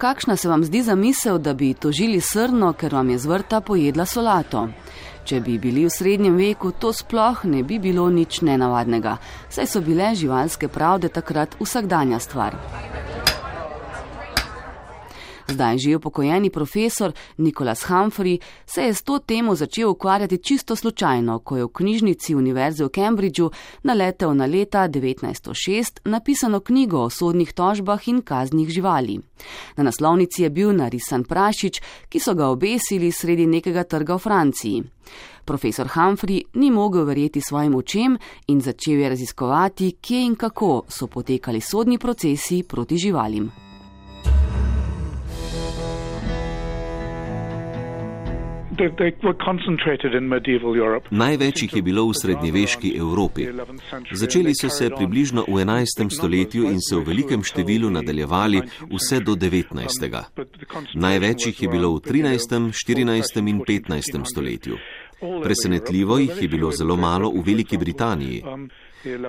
Kakšna se vam zdi zamisel, da bi tožili srno, ker vam je zvrta pojedla solato? Če bi bili v srednjem veku, to sploh ne bi bilo nič nenavadnega, saj so bile živalske pravde takrat vsakdanja stvar. Zdaj že upokojeni profesor Nikolas Humphrey se je s to temo začel ukvarjati čisto slučajno, ko je v knjižnici Univerze v Cambridgeu naletel na leta 1906 napisano knjigo o sodnih tožbah in kaznih živali. Na naslovnici je bil narisan prašič, ki so ga obesili sredi nekega trga v Franciji. Profesor Humphrey ni mogel verjeti svojim očem in začel je raziskovati, kje in kako so potekali sodni procesi proti živalim. Največ jih je bilo v srednjeveški Evropi. Začeli so se približno v 11. stoletju in se v velikem številu nadaljevali vse do 19. Največ jih je bilo v 13., 14. in 15. stoletju. Presenetljivo jih je bilo zelo malo v Veliki Britaniji.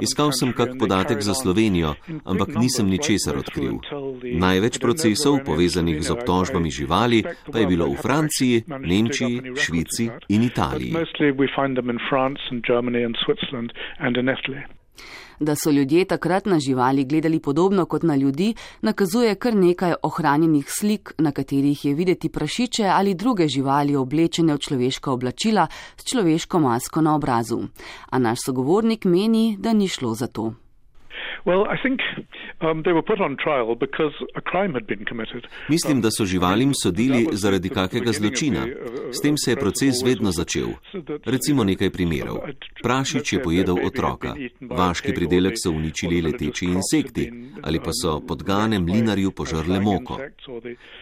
Iskal sem kak podatek za Slovenijo, ampak nisem ničesar odkril. Največ procesov povezanih z obtožbami živali pa je bilo v Franciji, Nemčiji, Švici in Italiji. Da so ljudje takrat na živali gledali podobno kot na ljudi, nakazuje kar nekaj ohranjenih slik, na katerih je videti prašiče ali druge živali oblečene v človeška oblačila s človeško masko na obrazu. A naš sogovornik meni, da ni šlo za to. Well, I think um, they were put on trial because a crime had been committed. Mislim, da so živalim sodili zaradi kakega zločina. S tem se je proces vedno začel. Recimo nekaj primerov. Prašič je pojedel otroka. Vaški pridelek so uničili leteči insekti ali pa so podgane mlinarju požrle moko.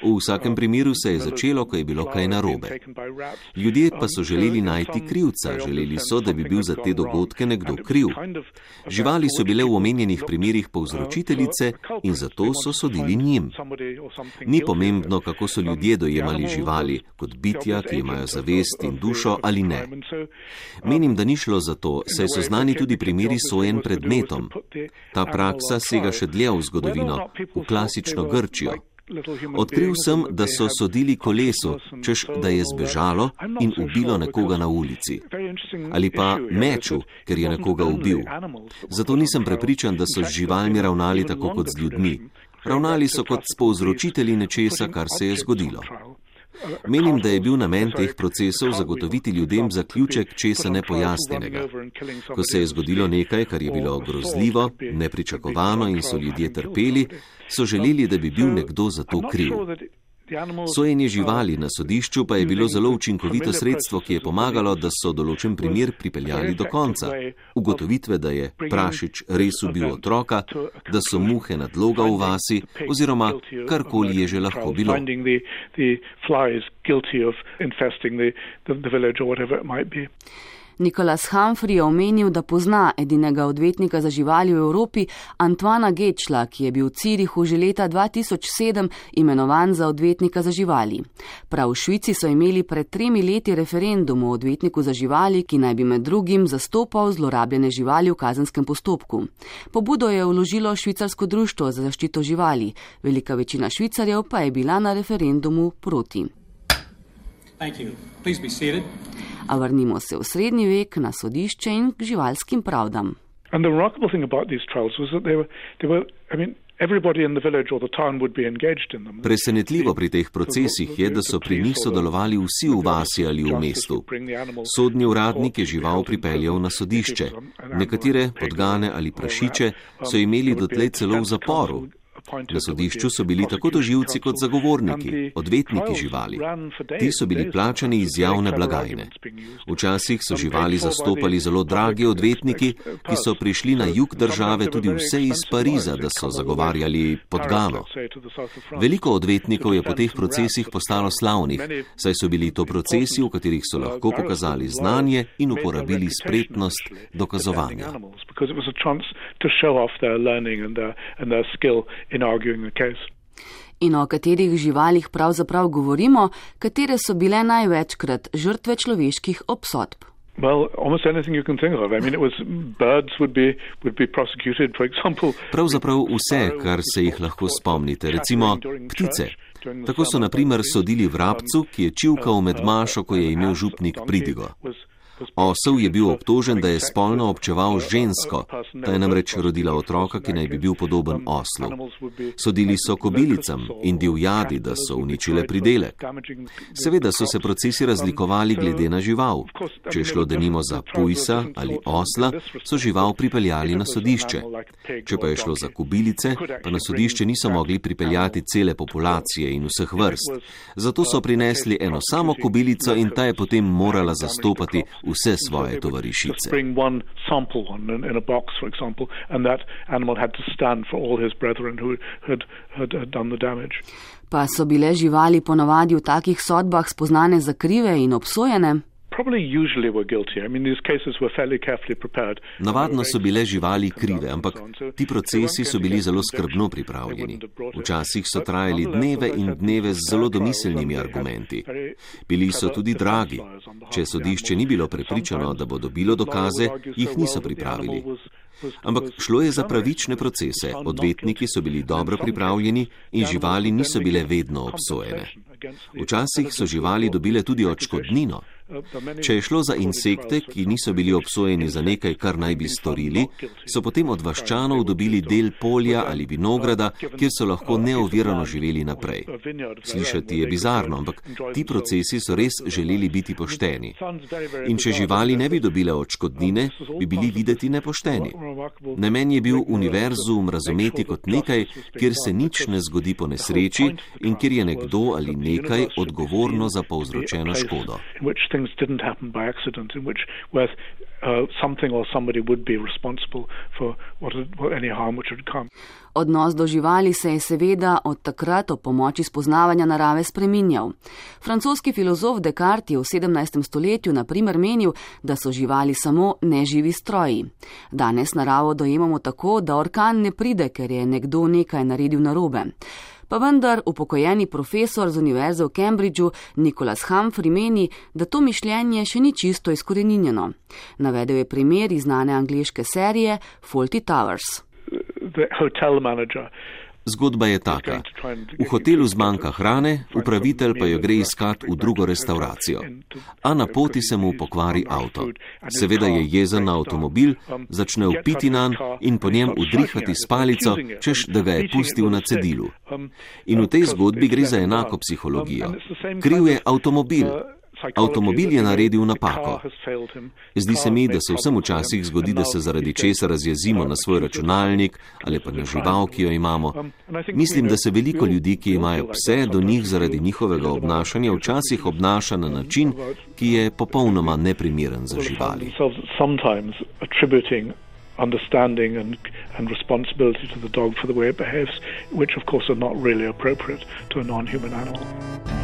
V vsakem primeru se je začelo, ko je bilo kaj narobe. Ljudje pa so želeli najti krivca, želeli so, da bi bil za te dogodke nekdo kriv. Živali so bile v omenjenih primerih povzročiteljice in zato so sodili njim. Ni pomembno, kako so ljudje dojemali živali, kot bitja, ki imajo zavest in dušo ali ne. Menim, da ni šlo za to, saj so znani tudi primeri sojen predmetom. Ta praksa sega še dlje v zgodovino, v klasično Grčijo. Odkril sem, da so sodili kolesu, češ da je zbežalo in ubilo nekoga na ulici. Ali pa meču, ker je nekoga ubil. Zato nisem prepričan, da so z živalmi ravnali tako kot z ljudmi. Ravnali so kot s povzročitelji nečesa, kar se je zgodilo. Menim, da je bil namen teh procesov zagotoviti ljudem zaključek česa nepojasnjenega. Ko se je zgodilo nekaj, kar je bilo grozljivo, nepričakovano in so ljudje trpeli, so želeli, da bi bil nekdo za to kriv. Sojenje živali na sodišču pa je bilo zelo učinkovito sredstvo, ki je pomagalo, da so določen primer pripeljali do konca. Ugotovitve, da je prašič res ubil otroka, da so muhe nadloga v vasi oziroma karkoli je že lahko bilo. Nikolas Humphrey je omenil, da pozna edinega odvetnika za živali v Evropi, Antoana Gečla, ki je bil v Cirihu že leta 2007 imenovan za odvetnika za živali. Prav v Švici so imeli pred tremi leti referendum o odvetniku za živali, ki naj bi med drugim zastopal zlorabljene živali v kazenskem postopku. Pobudo je vložilo švicarsko društvo za zaščito živali, velika večina švicarjev pa je bila na referendumu proti. Thank you. Please be seated. A vrnimo se v srednji vek na sodišče in k živalskim pravdam. Presenetljivo pri teh procesih je, da so pri njih sodelovali vsi v vasi ali v mestu. Sodni uradnik je žival pripeljal na sodišče. Nekatere podgane ali prašiče so imeli dotlej celo v zaporu, Na sodišču so bili tako doživci kot zagovorniki, odvetniki živali. Ti so bili plačani iz javne blagajne. Včasih so živali zastopali zelo dragi odvetniki, ki so prišli na jug države tudi vse iz Pariza, da so zagovarjali podgano. Veliko odvetnikov je po teh procesih postalo slavnih, saj so bili to procesi, v katerih so lahko pokazali znanje in uporabili spretnost dokazovanja in arguing the case. In o katerih živalih pravzaprav govorimo, katere so bile največkrat žrtve človeških obsodb. Well, almost anything you can think of. I mean, it was birds would be would be prosecuted, for example. Pravzaprav vse, kar se jih lahko spomnite, recimo ptice. Tako so naprimer sodili vrabcu, ki je čivkal med mašo, ko je imel župnik pridigo. Osel je bil obtožen, da je spolno občeval žensko, ta je namreč rodila otroka, ki naj bi bil podoben oslu. Sodili so kobilicam in divjadi, da so uničile pridelek. Seveda so se procesi razlikovali glede na žival. Če je šlo denimo za pujsa ali osla, so žival pripeljali na sodišče. Če pa je šlo za kobilice, pa na sodišče niso mogli pripeljati cele populacije in vseh vrst. Zato so prinesli eno samo kobilico in ta je potem morala zastopati vse svoje tovarišice. Pa so bile živali ponovadi v takih sodbah spoznane za krive in obsojene? Navadno so bile živali krive, ampak ti procesi so bili zelo skrbno pripravljeni. Včasih so trajali dneve in dneve z zelo domiselnimi argumenti. Bili so tudi dragi. Če sodišče ni bilo prepričano, da bo dobilo dokaze, jih niso pripravili. Ampak šlo je za pravične procese, odvetniki so bili dobro pripravljeni in živali niso bile vedno obsojene. Včasih so živali dobile tudi odškodnino. Če je šlo za insekte, ki niso bili obsojeni za nekaj, kar naj bi storili, so potem od vaščanov dobili del polja ali vinograda, kjer so lahko neovirano živeli naprej. Slišati je bizarno, ampak ti procesi so res želeli biti pošteni. In če živali ne bi dobile odškodnine, bi bili videti nepošteni. Namen je bil univerzum razumeti kot nekaj, kjer se nič ne zgodi po nesreči in kjer je nekdo ali nekaj odgovorno za povzročeno škodo things didn't happen by accident, in which where uh, something or somebody would be responsible for what, what any harm which had come. Odnos do živali se je seveda od takrat o pomoči spoznavanja narave spreminjal. Francoski filozof Descartes je v 17. stoletju naprimer menil, da so živali samo neživi stroji. Danes naravo dojemamo tako, da orkan ne pride, ker je nekdo nekaj naredil narobe pa vendar upokojeni profesor z Univerze v Cambridgeu Nikolas Humphrey meni, da to mišljenje še ni čisto izkoreninjeno. Navedel je primer iz znane angliške serije Faulty Towers. Zgodba je taka. V hotelu zmanjka hrane, upravitelj pa jo gre iskat v drugo restauracijo. A na poti se mu pokvari avto. Seveda je jezen na avtomobil, začne upiti nan in po njem udrihati s palico, češ da ga je pustil na cedilu. In v tej zgodbi gre za enako psihologijo. Kriv je avtomobil. Avtomobil je naredil napako. Zdi se mi, da se vsem včasih zgodi, da se zaradi česa razjezimo na svoj računalnik ali pa na žival, ki jo imamo. Mislim, da se veliko ljudi, ki imajo pse, do njih zaradi njihovega obnašanja včasih obnaša na način, ki je popolnoma neprimeren za živali. Understanding and, and responsibility to the dog for the way it behaves, which of course are not really appropriate to a non human animal.